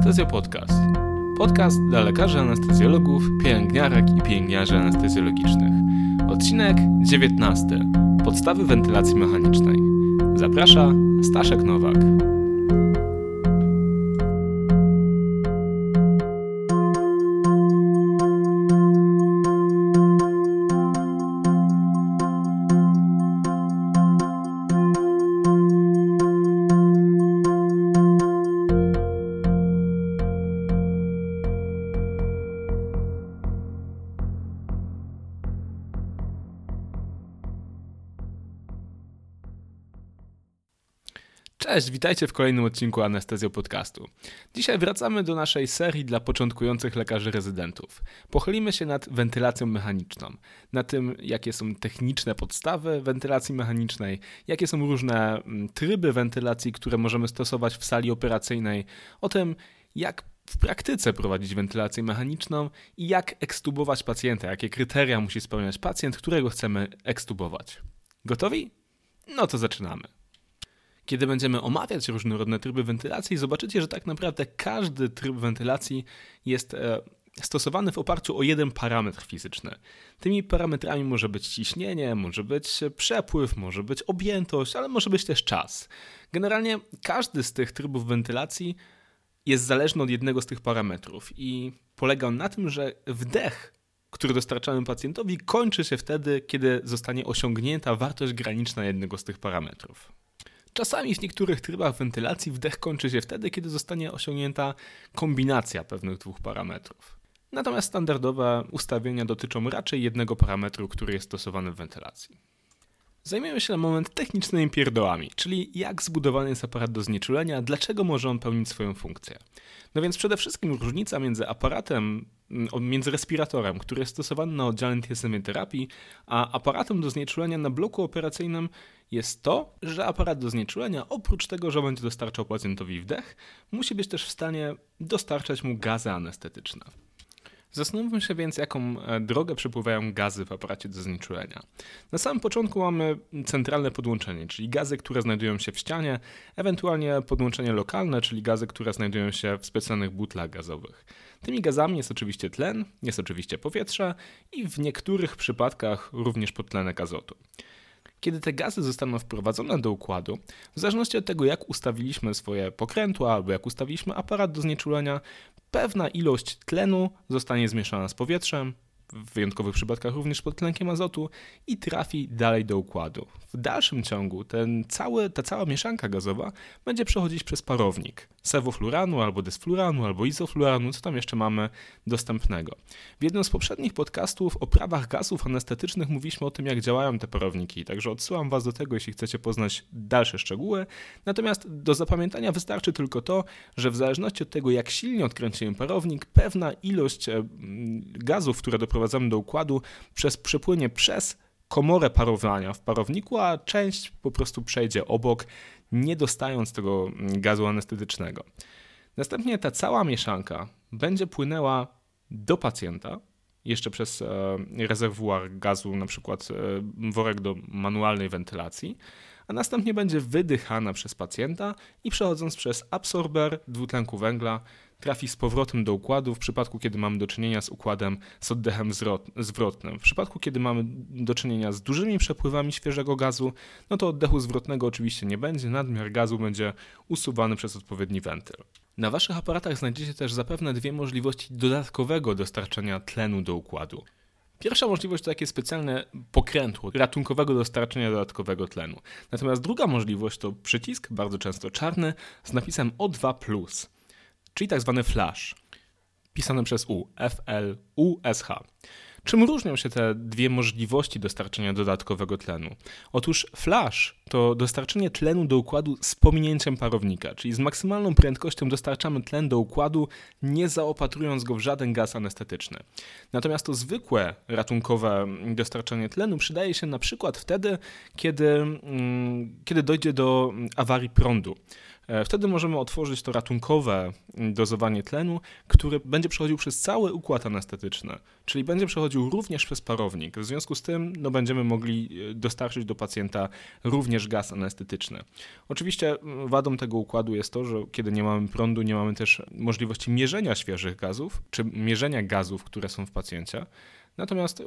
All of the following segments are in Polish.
Anestezja Podcast. Podcast dla lekarzy anestezjologów, pielęgniarek i pielęgniarzy anestezjologicznych. Odcinek 19. Podstawy wentylacji mechanicznej. Zaprasza Staszek Nowak. Cześć, witajcie w kolejnym odcinku Anestezjo Podcastu. Dzisiaj wracamy do naszej serii dla początkujących lekarzy rezydentów. Pochylimy się nad wentylacją mechaniczną, na tym, jakie są techniczne podstawy wentylacji mechanicznej, jakie są różne mm, tryby wentylacji, które możemy stosować w sali operacyjnej, o tym, jak w praktyce prowadzić wentylację mechaniczną i jak ekstubować pacjenta, jakie kryteria musi spełniać pacjent, którego chcemy ekstubować. Gotowi? No to zaczynamy. Kiedy będziemy omawiać różnorodne tryby wentylacji, zobaczycie, że tak naprawdę każdy tryb wentylacji jest e, stosowany w oparciu o jeden parametr fizyczny. Tymi parametrami może być ciśnienie, może być przepływ, może być objętość, ale może być też czas. Generalnie każdy z tych trybów wentylacji jest zależny od jednego z tych parametrów i polega on na tym, że wdech, który dostarczamy pacjentowi, kończy się wtedy, kiedy zostanie osiągnięta wartość graniczna jednego z tych parametrów. Czasami w niektórych trybach wentylacji wdech kończy się wtedy, kiedy zostanie osiągnięta kombinacja pewnych dwóch parametrów. Natomiast standardowe ustawienia dotyczą raczej jednego parametru, który jest stosowany w wentylacji. Zajmiemy się na moment technicznymi pierdołami, czyli jak zbudowany jest aparat do znieczulenia, dlaczego może on pełnić swoją funkcję. No więc przede wszystkim różnica między aparatem, mm, między respiratorem, który jest stosowany na oddziale intensywnej terapii, a aparatem do znieczulenia na bloku operacyjnym jest to, że aparat do znieczulenia, oprócz tego, że będzie dostarczał pacjentowi wdech, musi być też w stanie dostarczać mu gazy anestetyczne. Zastanówmy się więc, jaką e, drogę przepływają gazy w aparacie do znieczulenia. Na samym początku mamy centralne podłączenie, czyli gazy, które znajdują się w ścianie, ewentualnie podłączenie lokalne, czyli gazy, które znajdują się w specjalnych butlach gazowych. Tymi gazami jest oczywiście tlen, jest oczywiście powietrze i w niektórych przypadkach również podtlenek azotu. Kiedy te gazy zostaną wprowadzone do układu, w zależności od tego, jak ustawiliśmy swoje pokrętła albo jak ustawiliśmy aparat do znieczulenia, pewna ilość tlenu zostanie zmieszana z powietrzem, w wyjątkowych przypadkach również pod tlenkiem azotu i trafi dalej do układu. W dalszym ciągu ten cały, ta cała mieszanka gazowa będzie przechodzić przez parownik sewofluranu albo dysfluranu albo izofluranu, co tam jeszcze mamy dostępnego. W jednym z poprzednich podcastów o prawach gazów anestetycznych mówiliśmy o tym, jak działają te parowniki, także odsyłam Was do tego, jeśli chcecie poznać dalsze szczegóły. Natomiast do zapamiętania wystarczy tylko to, że w zależności od tego, jak silnie odkręcimy parownik, pewna ilość gazów, które do układu, przez przepłynie przez komorę parowania w parowniku, a część po prostu przejdzie obok, nie dostając tego mm, gazu anestetycznego. Następnie ta cała mieszanka będzie płynęła do pacjenta, jeszcze przez e, rezerwuar gazu, na przykład e, worek do manualnej wentylacji, a następnie będzie wydychana przez pacjenta i przechodząc przez absorber dwutlenku węgla trafi z powrotem do układu w przypadku, kiedy mamy do czynienia z układem z oddechem zwrotnym. W przypadku, kiedy mamy do czynienia z dużymi przepływami świeżego gazu, no to oddechu zwrotnego oczywiście nie będzie, nadmiar gazu będzie usuwany przez odpowiedni wentyl. Na Waszych aparatach znajdziecie też zapewne dwie możliwości dodatkowego dostarczania tlenu do układu. Pierwsza możliwość to takie specjalne pokrętło ratunkowego dostarczenia dodatkowego tlenu. Natomiast druga możliwość to przycisk, bardzo często czarny, z napisem O2+, czyli tak zwany flash, pisany przez U, F L U S H. Czym różnią się te dwie możliwości dostarczenia dodatkowego tlenu? Otóż flash to dostarczenie tlenu do układu z pominięciem parownika, czyli z maksymalną prędkością dostarczamy tlen do układu, nie zaopatrując go w żaden gaz anestetyczny. Natomiast to zwykłe ratunkowe dostarczanie tlenu przydaje się na przykład wtedy, kiedy, mm, kiedy dojdzie do awarii prądu. E, wtedy możemy otworzyć to ratunkowe dozowanie tlenu, które będzie przechodził przez cały układ anestetyczny, czyli będzie przechodził również przez parownik. W związku z tym no, będziemy mogli e, dostarczyć do pacjenta również gaz anestetyczny. Oczywiście wadą tego układu jest to, że kiedy nie mamy prądu, nie mamy też możliwości mierzenia świeżych gazów, czy mierzenia gazów, które są w pacjencie. Natomiast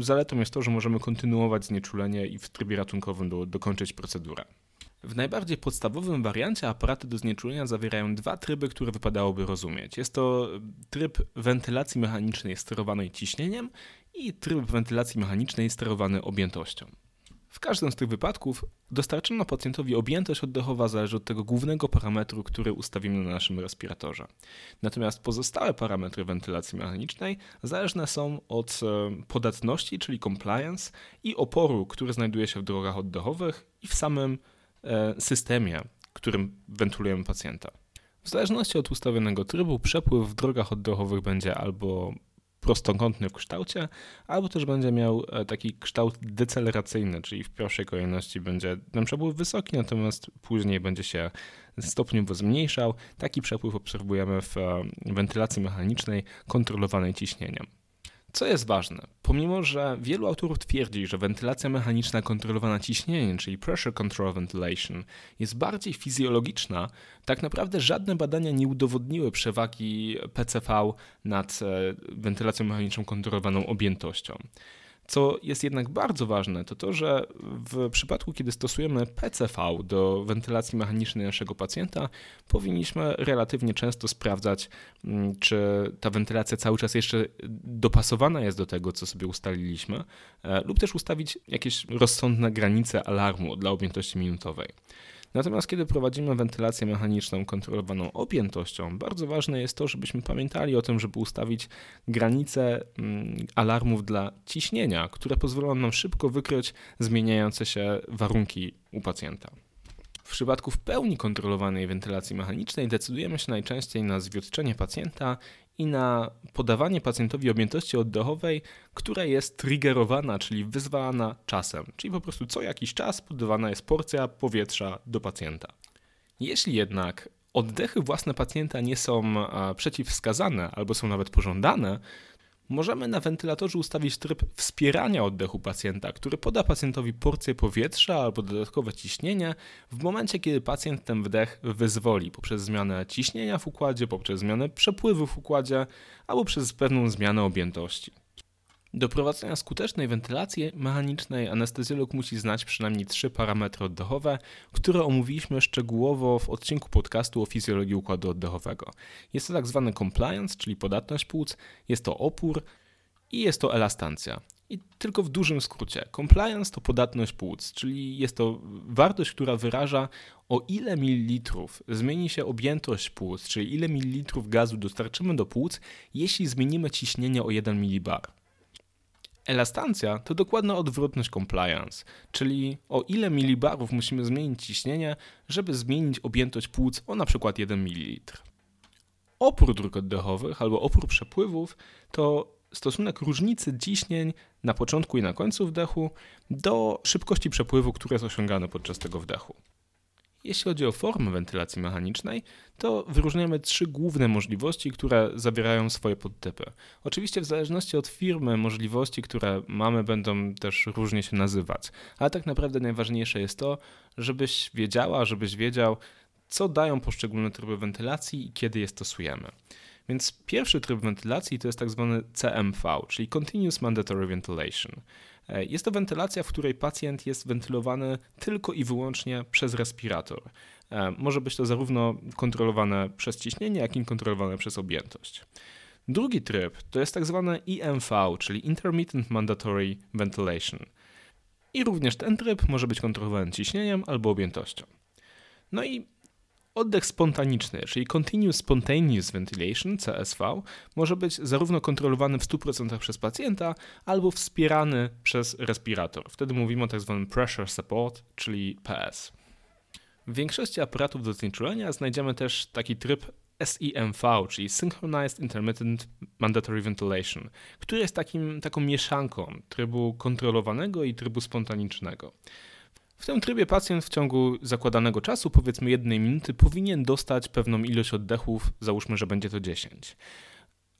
zaletą jest to, że możemy kontynuować znieczulenie i w trybie ratunkowym do, dokończyć procedurę. W najbardziej podstawowym wariancie aparaty do znieczulenia zawierają dwa tryby, które wypadałoby rozumieć. Jest to tryb wentylacji mechanicznej sterowanej ciśnieniem i tryb wentylacji mechanicznej sterowany objętością. W każdym z tych wypadków dostarczona pacjentowi objętość oddechowa zależy od tego głównego parametru, który ustawimy na naszym respiratorze. Natomiast pozostałe parametry wentylacji mechanicznej zależne są od e, podatności, czyli compliance i oporu, który znajduje się w drogach oddechowych i w samym systemie, którym wentylujemy pacjenta. W zależności od ustawionego trybu przepływ w drogach oddechowych będzie albo prostokątny w kształcie, albo też będzie miał e, taki kształt deceleracyjny, czyli w pierwszej kolejności będzie ten przepływ wysoki, natomiast później będzie się stopniowo zmniejszał. Taki przepływ obserwujemy w e, wentylacji mechanicznej kontrolowanej ciśnieniem. Co jest ważne, pomimo że wielu autorów twierdzi, że wentylacja mechaniczna kontrolowana ciśnieniem, czyli pressure control ventilation, jest bardziej fizjologiczna, tak naprawdę żadne badania nie udowodniły przewagi PCV nad e, wentylacją mechaniczną kontrolowaną objętością. Co jest jednak bardzo ważne, to to, że w przypadku, kiedy stosujemy PCV do wentylacji mechanicznej naszego pacjenta, powinniśmy relatywnie często sprawdzać, mm, czy ta wentylacja cały czas jeszcze dopasowana jest do tego, co sobie ustaliliśmy, e, lub też ustawić jakieś rozsądne granice alarmu dla objętości minutowej. Natomiast kiedy prowadzimy wentylację mechaniczną kontrolowaną objętością, bardzo ważne jest to, żebyśmy pamiętali o tym, żeby ustawić granice mm, alarmów dla ciśnienia, które pozwolą nam szybko wykryć zmieniające się warunki u pacjenta. W przypadku w pełni kontrolowanej wentylacji mechanicznej decydujemy się najczęściej na zwiotczenie pacjenta i na podawanie pacjentowi objętości oddechowej, która jest triggerowana, czyli wyzwalana czasem, czyli po prostu co jakiś czas podawana jest porcja powietrza do pacjenta. Jeśli jednak oddechy własne pacjenta nie są przeciwwskazane albo są nawet pożądane, Możemy na wentylatorze ustawić tryb wspierania oddechu pacjenta, który poda pacjentowi porcję powietrza albo dodatkowe ciśnienie w momencie, kiedy pacjent ten wdech wyzwoli poprzez zmianę ciśnienia w układzie, poprzez zmianę przepływu w układzie albo przez pewną zmianę objętości. Do prowadzenia skutecznej wentylacji mechanicznej anestezjolog musi znać przynajmniej trzy parametry oddechowe, które omówiliśmy szczegółowo w odcinku podcastu o fizjologii układu oddechowego. Jest to tak zwany compliance, czyli podatność płuc, jest to opór i jest to elastancja. I tylko w dużym skrócie. Compliance to podatność płuc, czyli jest to wartość, która wyraża o ile mililitrów zmieni się objętość płuc, czyli ile mililitrów gazu dostarczymy do płuc, jeśli zmienimy ciśnienie o 1 millibar. Elastancja to dokładna odwrotność compliance, czyli o ile milibarów musimy zmienić ciśnienie, żeby zmienić objętość płuc o na przykład 1 ml. Opór dróg oddechowych albo opór przepływów to stosunek różnicy ciśnień na początku i na końcu wdechu do szybkości przepływu, które jest osiągane podczas tego wdechu. Jeśli chodzi o formę wentylacji mechanicznej, to wyróżniamy trzy główne możliwości, które zawierają swoje podtypy. Oczywiście w zależności od firmy możliwości, które mamy, będą też różnie się nazywać, ale tak naprawdę najważniejsze jest to, żebyś wiedziała, żebyś wiedział, co dają poszczególne tryby wentylacji i kiedy je stosujemy. Więc pierwszy tryb wentylacji to jest tak zwany CMV, czyli Continuous Mandatory Ventilation. E, jest to wentylacja, w której pacjent jest wentylowany tylko i wyłącznie przez respirator. E, może być to zarówno kontrolowane przez ciśnienie, jak i kontrolowane przez objętość. Drugi tryb to jest tak zwany IMV, czyli Intermittent Mandatory Ventilation. I również ten tryb może być kontrolowany ciśnieniem albo objętością. No i Oddech spontaniczny, czyli Continuous Spontaneous Ventilation, CSV, może być zarówno kontrolowany w 100% przez pacjenta, albo wspierany przez respirator. Wtedy mówimy o tzw. Tak pressure support, czyli PS. W większości aparatów do znieczulenia znajdziemy też taki tryb SIMV, czyli Synchronized Intermittent Mandatory Ventilation, który jest takim, taką mieszanką trybu kontrolowanego i trybu spontanicznego. W tym trybie pacjent w ciągu zakładanego czasu, powiedzmy jednej minuty, powinien dostać pewną ilość oddechów, załóżmy, że będzie to 10.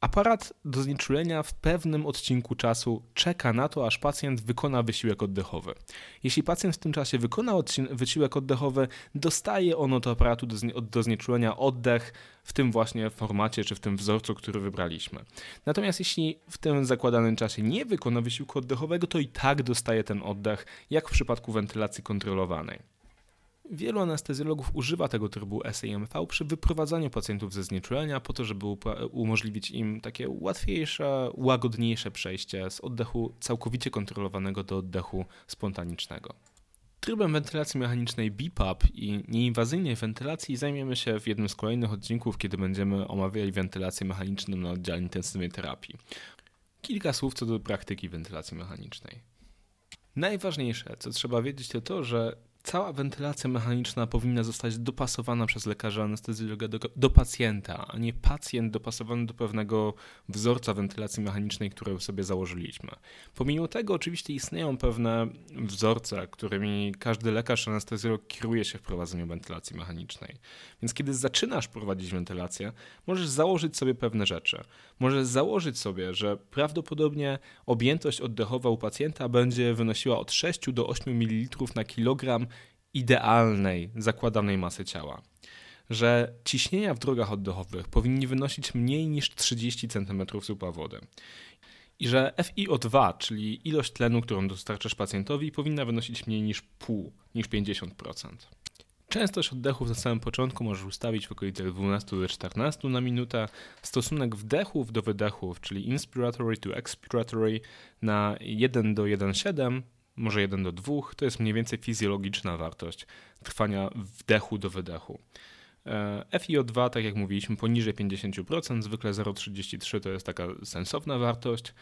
Aparat do znieczulenia w pewnym odcinku czasu czeka na to, aż pacjent wykona wysiłek oddechowy. Jeśli pacjent w tym czasie wykona wysiłek oddechowy, dostaje on od aparatu do, do znieczulenia oddech w tym właśnie formacie czy w tym wzorcu, który wybraliśmy. Natomiast jeśli w tym zakładanym czasie nie wykona wysiłku oddechowego, to i tak dostaje ten oddech, jak w przypadku wentylacji kontrolowanej. Wielu anestezjologów używa tego trybu SAMV przy wyprowadzaniu pacjentów ze znieczulenia po to, żeby umożliwić im takie łatwiejsze, łagodniejsze przejście z oddechu całkowicie kontrolowanego do oddechu spontanicznego. Trybem wentylacji mechanicznej BPAP i nieinwazyjnej wentylacji zajmiemy się w jednym z kolejnych odcinków, kiedy będziemy omawiali wentylację mechaniczną na oddziale intensywnej terapii. Kilka słów co do praktyki wentylacji mechanicznej. Najważniejsze, co trzeba wiedzieć, to to, że cała wentylacja mechaniczna powinna zostać dopasowana przez lekarza anestezjologa do, do, pacjenta, a nie pacjent dopasowany do pewnego wzorca wentylacji mechanicznej, który sobie założyliśmy. Pomimo tego oczywiście istnieją pewne wzorce, którymi każdy lekarz anestezjolog kieruje się w prowadzeniu wentylacji mechanicznej. Więc kiedy zaczynasz prowadzić wentylację, możesz założyć sobie pewne rzeczy. Możesz założyć sobie, że prawdopodobnie objętość oddechowa u pacjenta będzie wynosiła od 6 do 8 ml na kilogram idealnej, zakładanej masy ciała. Że ciśnienia w drogach oddechowych powinni wynosić mniej niż 30 cm supa wody. I że FiO2, czyli ilość tlenu, którą dostarczasz pacjentowi, powinna wynosić mniej niż pół, niż 50%. Częstość oddechów na samym początku możesz ustawić w okolicach 12 do 14 na minutę. Stosunek wdechów do wydechów, czyli inspiratory to expiratory na 1 do 1,7 może 1 do 2, to jest mniej więcej fizjologiczna wartość trwania wdechu do wydechu. E, FiO2, tak jak mówiliśmy, poniżej 50%, zwykle 0,33 to jest taka sensowna wartość.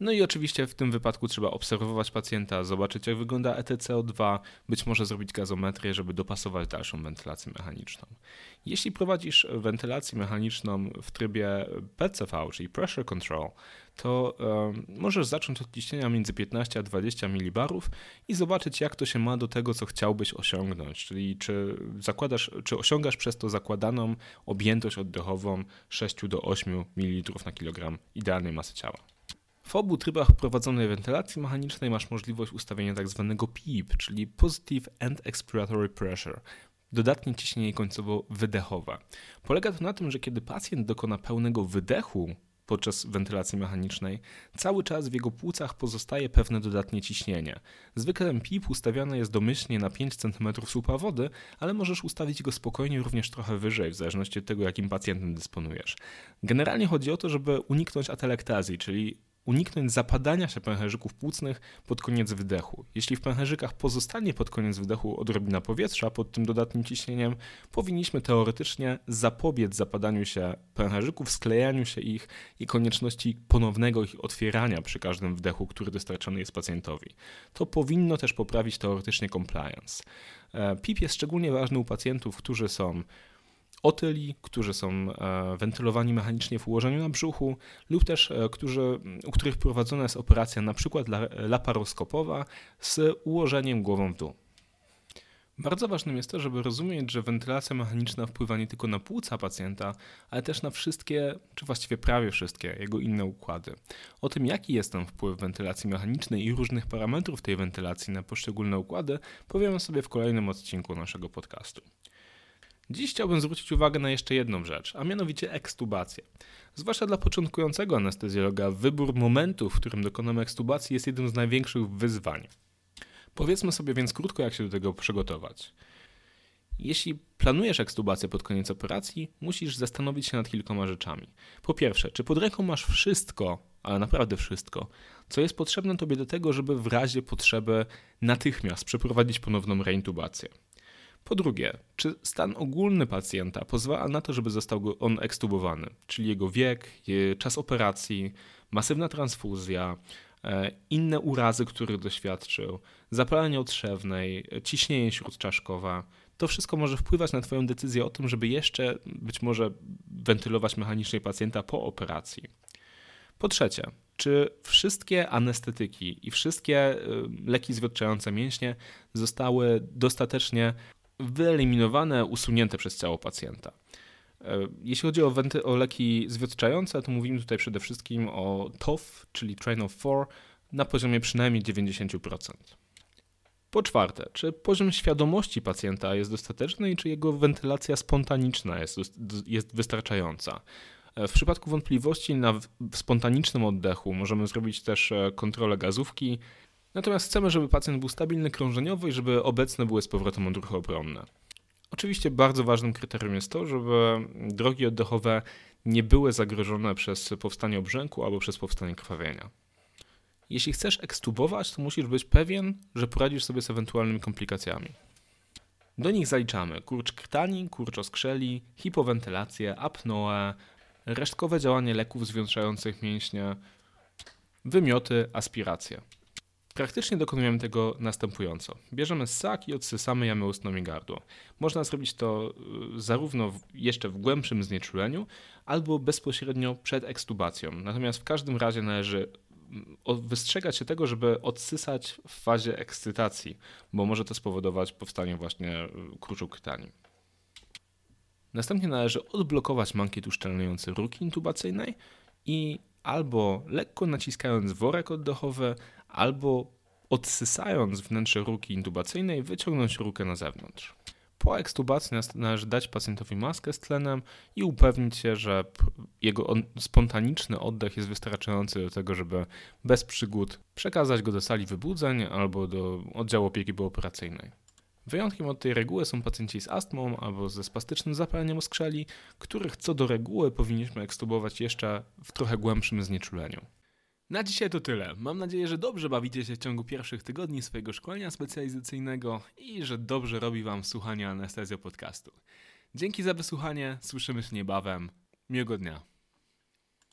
No i oczywiście w tym wypadku trzeba obserwować pacjenta, zobaczyć jak wygląda ETCO2, być może zrobić gazometrię, żeby dopasować dalszą wentylację mechaniczną. Jeśli prowadzisz wentylację mechaniczną w trybie PCV, czyli Pressure Control, to możesz zacząć od ciśnienia między 15 a 20 mBarów i zobaczyć, jak to się ma do tego, co chciałbyś osiągnąć, czyli czy zakładasz, czy osiągasz przez to zakładaną objętość oddechową 6 do 8 ml na kilogram idealnej masy ciała. W obu trybach prowadzonej wentylacji mechanicznej masz możliwość ustawienia tzw. Tak PEEP, czyli Positive End Expiratory Pressure, dodatnie ciśnienie końcowo wydechowe. Polega to na tym, że kiedy pacjent dokona pełnego wydechu podczas wentylacji mechanicznej, cały czas w jego płucach pozostaje pewne dodatnie ciśnienie. Zwykle PIP ustawiany jest domyślnie na 5 cm słupa wody, ale możesz ustawić go spokojnie również trochę wyżej, w zależności od tego, jakim pacjentem dysponujesz. Generalnie chodzi o to, żeby uniknąć atelektazji, czyli uniknąć zapadania się pęcherzyków płucnych pod koniec wydechu. Jeśli w pęcherzykach pozostanie pod koniec wydechu odrobina powietrza pod tym dodatnim ciśnieniem, powinniśmy teoretycznie zapobiec zapadaniu się pęcherzyków, sklejaniu się ich i konieczności ponownego ich otwierania przy każdym wdechu, który dostarczony jest pacjentowi. To powinno też poprawić teoretycznie compliance. E, PIP jest szczególnie ważny u pacjentów, którzy są otyli, którzy są e, wentylowani mechanicznie w ułożeniu na brzuchu lub też e, którzy, u których prowadzona jest operacja na przykład laparoskopowa z ułożeniem głową w dół. Bardzo ważnym jest to, żeby rozumieć, że wentylacja mechaniczna wpływa nie tylko na płuca pacjenta, ale też na wszystkie, czy właściwie prawie wszystkie jego inne układy. O tym, jaki jest ten wpływ wentylacji mechanicznej i różnych parametrów tej wentylacji na poszczególne układy, powiemy sobie w kolejnym odcinku naszego podcastu. Dziś chciałbym zwrócić uwagę na jeszcze jedną rzecz, a mianowicie ekstubację. Zwłaszcza dla początkującego anestezjologa, wybór momentu, w którym dokonamy ekstubacji, jest jednym z największych wyzwań. Powiedzmy sobie więc krótko, jak się do tego przygotować. Jeśli planujesz ekstubację pod koniec operacji, musisz zastanowić się nad kilkoma rzeczami. Po pierwsze, czy pod ręką masz wszystko, ale naprawdę wszystko, co jest potrzebne tobie do tego, żeby w razie potrzeby natychmiast przeprowadzić ponowną reintubację. Po drugie, czy stan ogólny pacjenta pozwala na to, żeby został on ekstubowany, czyli jego wiek, czas operacji, masywna transfuzja, e, inne urazy, których doświadczył, zapalenie otrzewnej, ciśnienie śródczaszkowe. To wszystko może wpływać na Twoją decyzję o tym, żeby jeszcze być może wentylować mechanicznie pacjenta po operacji. Po trzecie, czy wszystkie anestetyki i wszystkie y, leki zwodczające mięśnie zostały dostatecznie wyeliminowane, usunięte przez ciało pacjenta. E, jeśli chodzi o, wenty, o leki zwodczające, to mówimy tutaj przede wszystkim o TOF, czyli Train of 4, na poziomie przynajmniej 90%. Po czwarte, czy poziom świadomości pacjenta jest dostateczny i czy jego wentylacja spontaniczna jest, jest wystarczająca? E, w przypadku wątpliwości na spontanicznym oddechu możemy zrobić też e, kontrolę gazówki, natomiast chcemy, żeby pacjent był stabilny krążeniowo i żeby obecne były z powrotem odruchy obronne. Oczywiście bardzo ważnym kryterium jest to, żeby drogi oddechowe nie były zagrożone przez powstanie obrzęku albo przez powstanie krwawienia. Jeśli chcesz ekstubować, to musisz być pewien, że poradzisz sobie z ewentualnymi komplikacjami. Do nich zaliczamy kurcz krtani, kurcz oskrzeli, hipowentylację, apnoę, resztkowe działanie leków zwiększających mięśnie, wymioty, aspiracje. Praktycznie dokonujemy tego następująco. Bierzemy ssak i odsysamy jamę ustną i gardło. Można zrobić to y, zarówno jeszcze w głębszym znieczuleniu, albo bezpośrednio przed ekstubacją. Natomiast w każdym razie należy mm, wystrzegać się tego, żeby odsysać w fazie ekscytacji, bo może to spowodować powstanie właśnie y, kruczu krtani. Następnie należy odblokować mankiet uszczelniający ruki intubacyjnej i albo lekko naciskając worek oddechowy, albo odsysając wnętrze ruki intubacyjnej, wyciągnąć rukę na zewnątrz. Po ekstubacji należy dać pacjentowi maskę z tlenem i upewnić się, że jego spontaniczny oddech jest wystarczający do tego, żeby bez przygód przekazać go do sali wybudzeń albo do oddziału opieki pooperacyjnej. Wyjątkiem od tej reguły są pacjenci z astmą albo ze spastycznym zapaleniem oskrzeli, których co do reguły powinniśmy ekstubować jeszcze w trochę głębszym znieczuleniu. Na dzisiaj to tyle. Mam nadzieję, że dobrze bawicie się w ciągu pierwszych tygodni swojego szkolenia specjalizacyjnego i że dobrze robi Wam słuchanie anestezjo podcastu. Dzięki za wysłuchanie, słyszymy się niebawem. Miłego dnia.